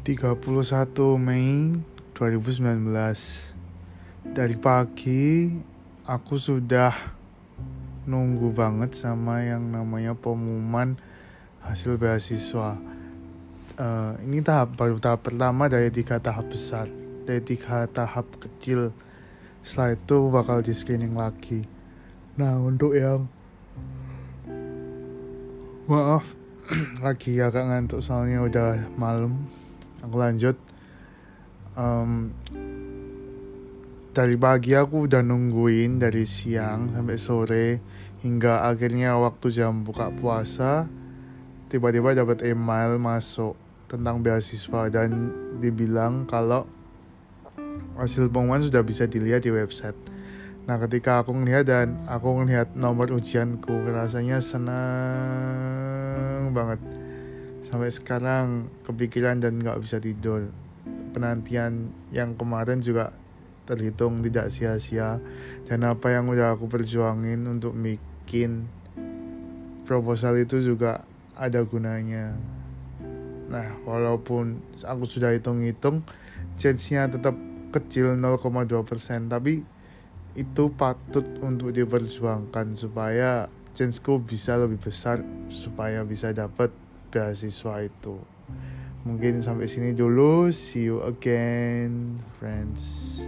31 Mei 2019 Dari pagi aku sudah nunggu banget sama yang namanya pengumuman hasil beasiswa. Uh, Ini tahap baru tahap pertama dari tiga tahap besar Dari tiga tahap kecil. Setelah itu bakal di screening lagi. Nah untuk yang Maaf lagi agak ngantuk soalnya udah malam aku lanjut um, dari pagi aku udah nungguin dari siang sampai sore hingga akhirnya waktu jam buka puasa tiba-tiba dapat email masuk tentang beasiswa dan dibilang kalau hasil pengumuman sudah bisa dilihat di website. Nah ketika aku ngeliat dan aku ngeliat nomor ujianku rasanya senang banget sampai sekarang kepikiran dan nggak bisa tidur. Penantian yang kemarin juga terhitung tidak sia-sia. Dan apa yang udah aku perjuangin untuk bikin proposal itu juga ada gunanya. Nah walaupun aku sudah hitung-hitung chance-nya tetap kecil 0,2% tapi itu patut untuk diperjuangkan supaya chanceku bisa lebih besar supaya bisa dapat beasiswa itu. Mungkin sampai sini dulu. See you again friends